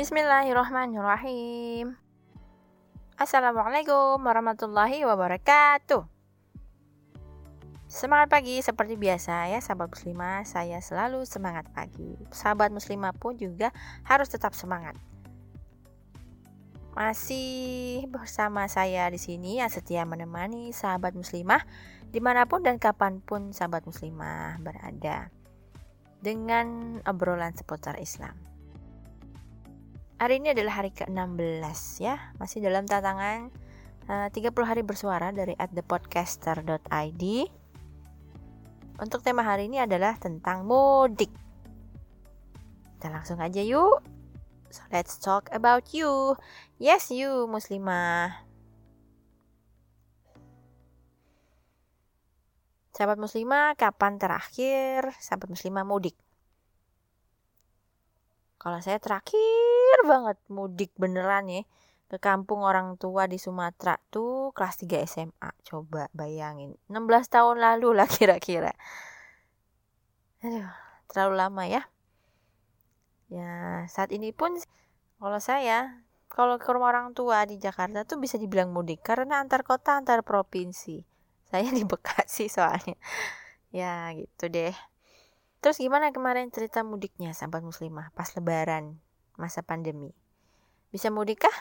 Bismillahirrahmanirrahim. Assalamualaikum warahmatullahi wabarakatuh. Semangat pagi seperti biasa ya sahabat muslimah, saya selalu semangat pagi. Sahabat muslimah pun juga harus tetap semangat. Masih bersama saya di sini yang setia menemani sahabat muslimah di mana pun dan kapan pun sahabat muslimah berada dengan obrolan seputar Islam. Hari ini adalah hari ke-16 ya, masih dalam tantangan eh, uh, 30 hari bersuara dari thepodcaster.id. Untuk tema hari ini adalah tentang mudik. Kita langsung aja yuk. So let's talk about you. Yes, you muslimah. Sahabat muslimah, kapan terakhir sahabat muslimah mudik? Kalau saya terakhir banget mudik beneran ya ke kampung orang tua di Sumatera tuh kelas 3 SMA. Coba bayangin. 16 tahun lalu lah kira-kira. Aduh, terlalu lama ya. Ya, saat ini pun kalau saya kalau ke rumah orang tua di Jakarta tuh bisa dibilang mudik karena antar kota antar provinsi. Saya di Bekasi soalnya. Ya, gitu deh. Terus gimana kemarin cerita mudiknya sahabat muslimah pas lebaran masa pandemi? Bisa mudik kah?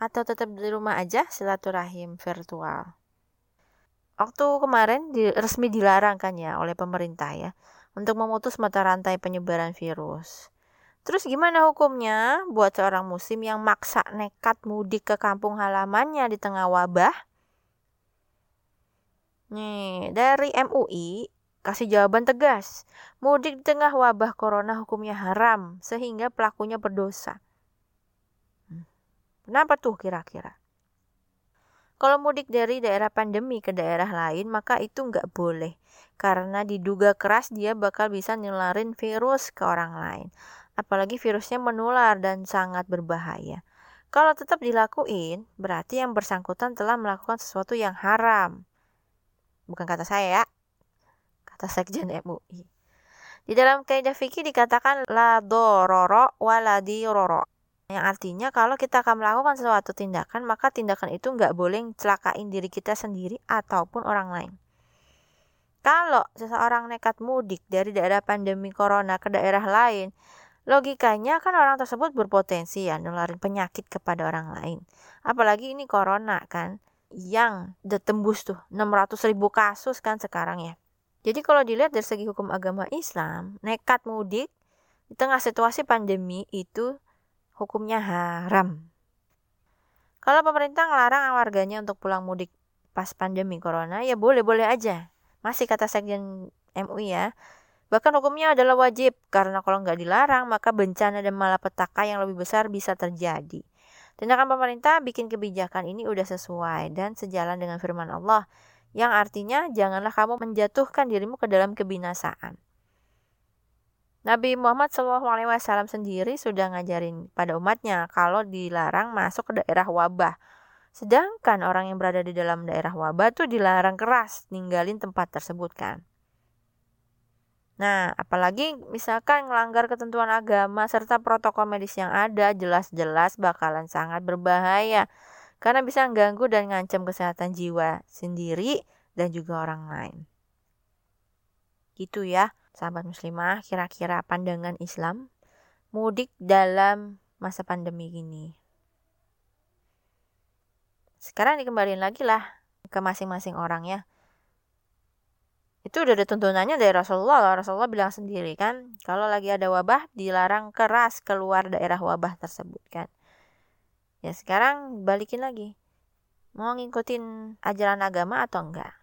Atau tetap di rumah aja silaturahim virtual? Waktu kemarin di, resmi dilarang kan ya oleh pemerintah ya untuk memutus mata rantai penyebaran virus. Terus gimana hukumnya buat seorang muslim yang maksa nekat mudik ke kampung halamannya di tengah wabah? Nih, dari MUI kasih jawaban tegas. Mudik di tengah wabah corona hukumnya haram, sehingga pelakunya berdosa. Hmm. Kenapa tuh kira-kira? Kalau mudik dari daerah pandemi ke daerah lain, maka itu nggak boleh. Karena diduga keras dia bakal bisa nyelarin virus ke orang lain. Apalagi virusnya menular dan sangat berbahaya. Kalau tetap dilakuin, berarti yang bersangkutan telah melakukan sesuatu yang haram. Bukan kata saya ya, kata Sekjen MUI. Di dalam kaidah fikih dikatakan la dororo wa la diroro. Yang artinya kalau kita akan melakukan suatu tindakan, maka tindakan itu nggak boleh celakain diri kita sendiri ataupun orang lain. Kalau seseorang nekat mudik dari daerah pandemi corona ke daerah lain, logikanya kan orang tersebut berpotensi ya nularin penyakit kepada orang lain. Apalagi ini corona kan, yang udah tembus tuh 600 ribu kasus kan sekarang ya. Jadi kalau dilihat dari segi hukum agama Islam, nekat mudik di tengah situasi pandemi itu hukumnya haram. Kalau pemerintah ngelarang warganya untuk pulang mudik pas pandemi corona, ya boleh-boleh aja. Masih kata Sekjen MUI ya. Bahkan hukumnya adalah wajib, karena kalau nggak dilarang, maka bencana dan malapetaka yang lebih besar bisa terjadi. Tindakan pemerintah bikin kebijakan ini udah sesuai dan sejalan dengan firman Allah yang artinya janganlah kamu menjatuhkan dirimu ke dalam kebinasaan. Nabi Muhammad SAW sendiri sudah ngajarin pada umatnya kalau dilarang masuk ke daerah wabah. Sedangkan orang yang berada di dalam daerah wabah tuh dilarang keras ninggalin tempat tersebut kan. Nah, apalagi misalkan melanggar ketentuan agama serta protokol medis yang ada jelas-jelas bakalan sangat berbahaya karena bisa mengganggu dan ngancam kesehatan jiwa sendiri dan juga orang lain. Gitu ya, sahabat muslimah, kira-kira pandangan Islam mudik dalam masa pandemi ini. Sekarang dikembaliin lagi lah ke masing-masing orang ya. Itu udah ada tuntunannya dari Rasulullah. Rasulullah bilang sendiri kan, kalau lagi ada wabah dilarang keras keluar daerah wabah tersebut kan. Ya sekarang balikin lagi. Mau ngikutin ajaran agama atau enggak?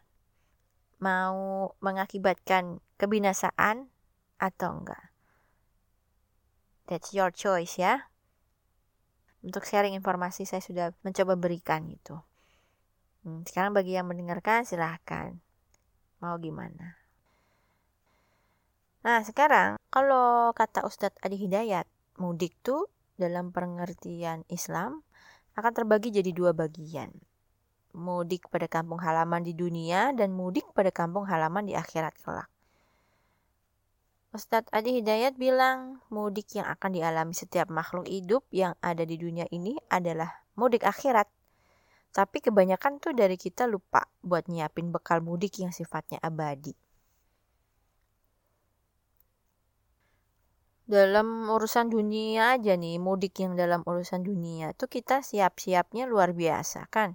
Mau mengakibatkan kebinasaan atau enggak? That's your choice ya. Untuk sharing informasi saya sudah mencoba berikan itu. Hmm, sekarang bagi yang mendengarkan silahkan. Mau gimana? Nah sekarang kalau kata Ustadz Adi Hidayat, mudik tuh dalam pengertian Islam akan terbagi jadi dua bagian. Mudik pada kampung halaman di dunia dan mudik pada kampung halaman di akhirat kelak. Ustadz Adi Hidayat bilang mudik yang akan dialami setiap makhluk hidup yang ada di dunia ini adalah mudik akhirat. Tapi kebanyakan tuh dari kita lupa buat nyiapin bekal mudik yang sifatnya abadi. Dalam urusan dunia aja nih, mudik yang dalam urusan dunia tuh kita siap-siapnya luar biasa kan.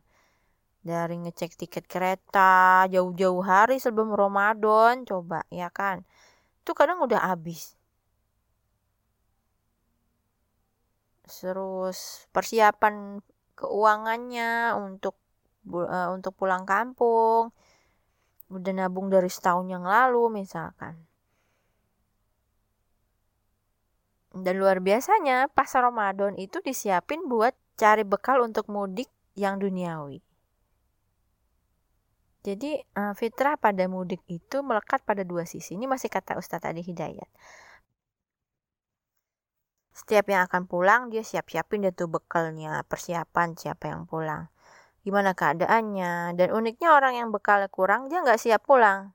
Dari ngecek tiket kereta jauh-jauh hari sebelum Ramadan, coba ya kan. Itu kadang udah habis. Terus persiapan keuangannya untuk uh, untuk pulang kampung udah nabung dari setahun yang lalu misalkan dan luar biasanya pas Ramadan itu disiapin buat cari bekal untuk mudik yang duniawi. Jadi uh, fitrah pada mudik itu melekat pada dua sisi. Ini masih kata Ustadz Adi Hidayat. Setiap yang akan pulang dia siap-siapin dia tuh bekalnya persiapan siapa yang pulang. Gimana keadaannya dan uniknya orang yang bekal kurang dia nggak siap pulang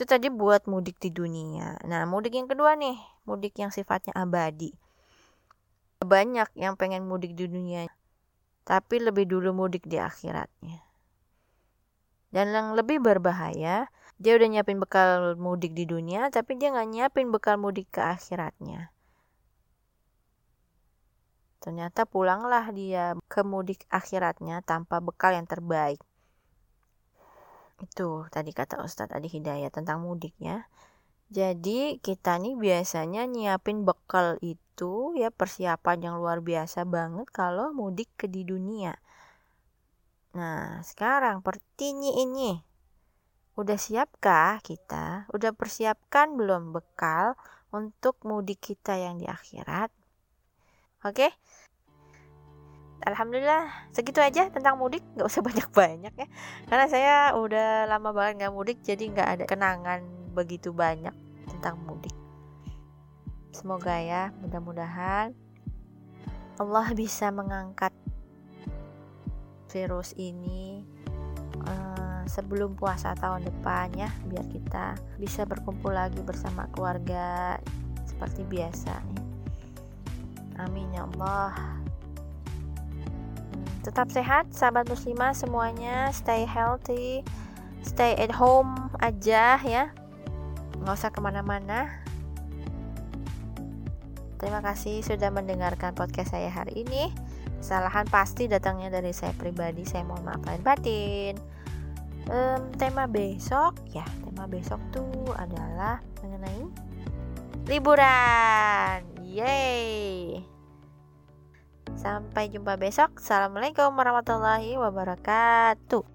itu tadi buat mudik di dunia. Nah mudik yang kedua nih mudik yang sifatnya abadi. Banyak yang pengen mudik di dunia tapi lebih dulu mudik di akhiratnya. Dan yang lebih berbahaya dia udah nyiapin bekal mudik di dunia tapi dia nggak nyiapin bekal mudik ke akhiratnya. Ternyata pulanglah dia ke mudik akhiratnya tanpa bekal yang terbaik itu tadi kata Ustadz Adi Hidayat tentang mudik ya jadi kita nih biasanya nyiapin bekal itu ya persiapan yang luar biasa banget kalau mudik ke di dunia nah sekarang pertinyi ini Udah siapkah kita? Udah persiapkan belum bekal untuk mudik kita yang di akhirat? Oke? Alhamdulillah segitu aja tentang mudik. Gak usah banyak-banyak ya. Karena saya udah lama banget gak mudik Jadi gak ada kenangan begitu banyak tentang mudik. Semoga ya mudah-mudahan Allah bisa mengangkat virus ini uh, sebelum puasa tahun depan ya biar kita bisa berkumpul lagi bersama keluarga seperti biasa amin ya Allah tetap sehat sahabat muslimah semuanya. Stay healthy stay at home aja ya. Nggak usah ke mana-mana. Terima kasih sudah mendengarkan podcast saya hari ini. Kesalahan pasti datangnya dari saya pribadi saya mohon maaf lahir batin. Um, tema besok ya tema besok tuh adalah mengenai liburan. Yay sampai jumpa besok. Assalamualaikum warahmatullahi wabarakatuh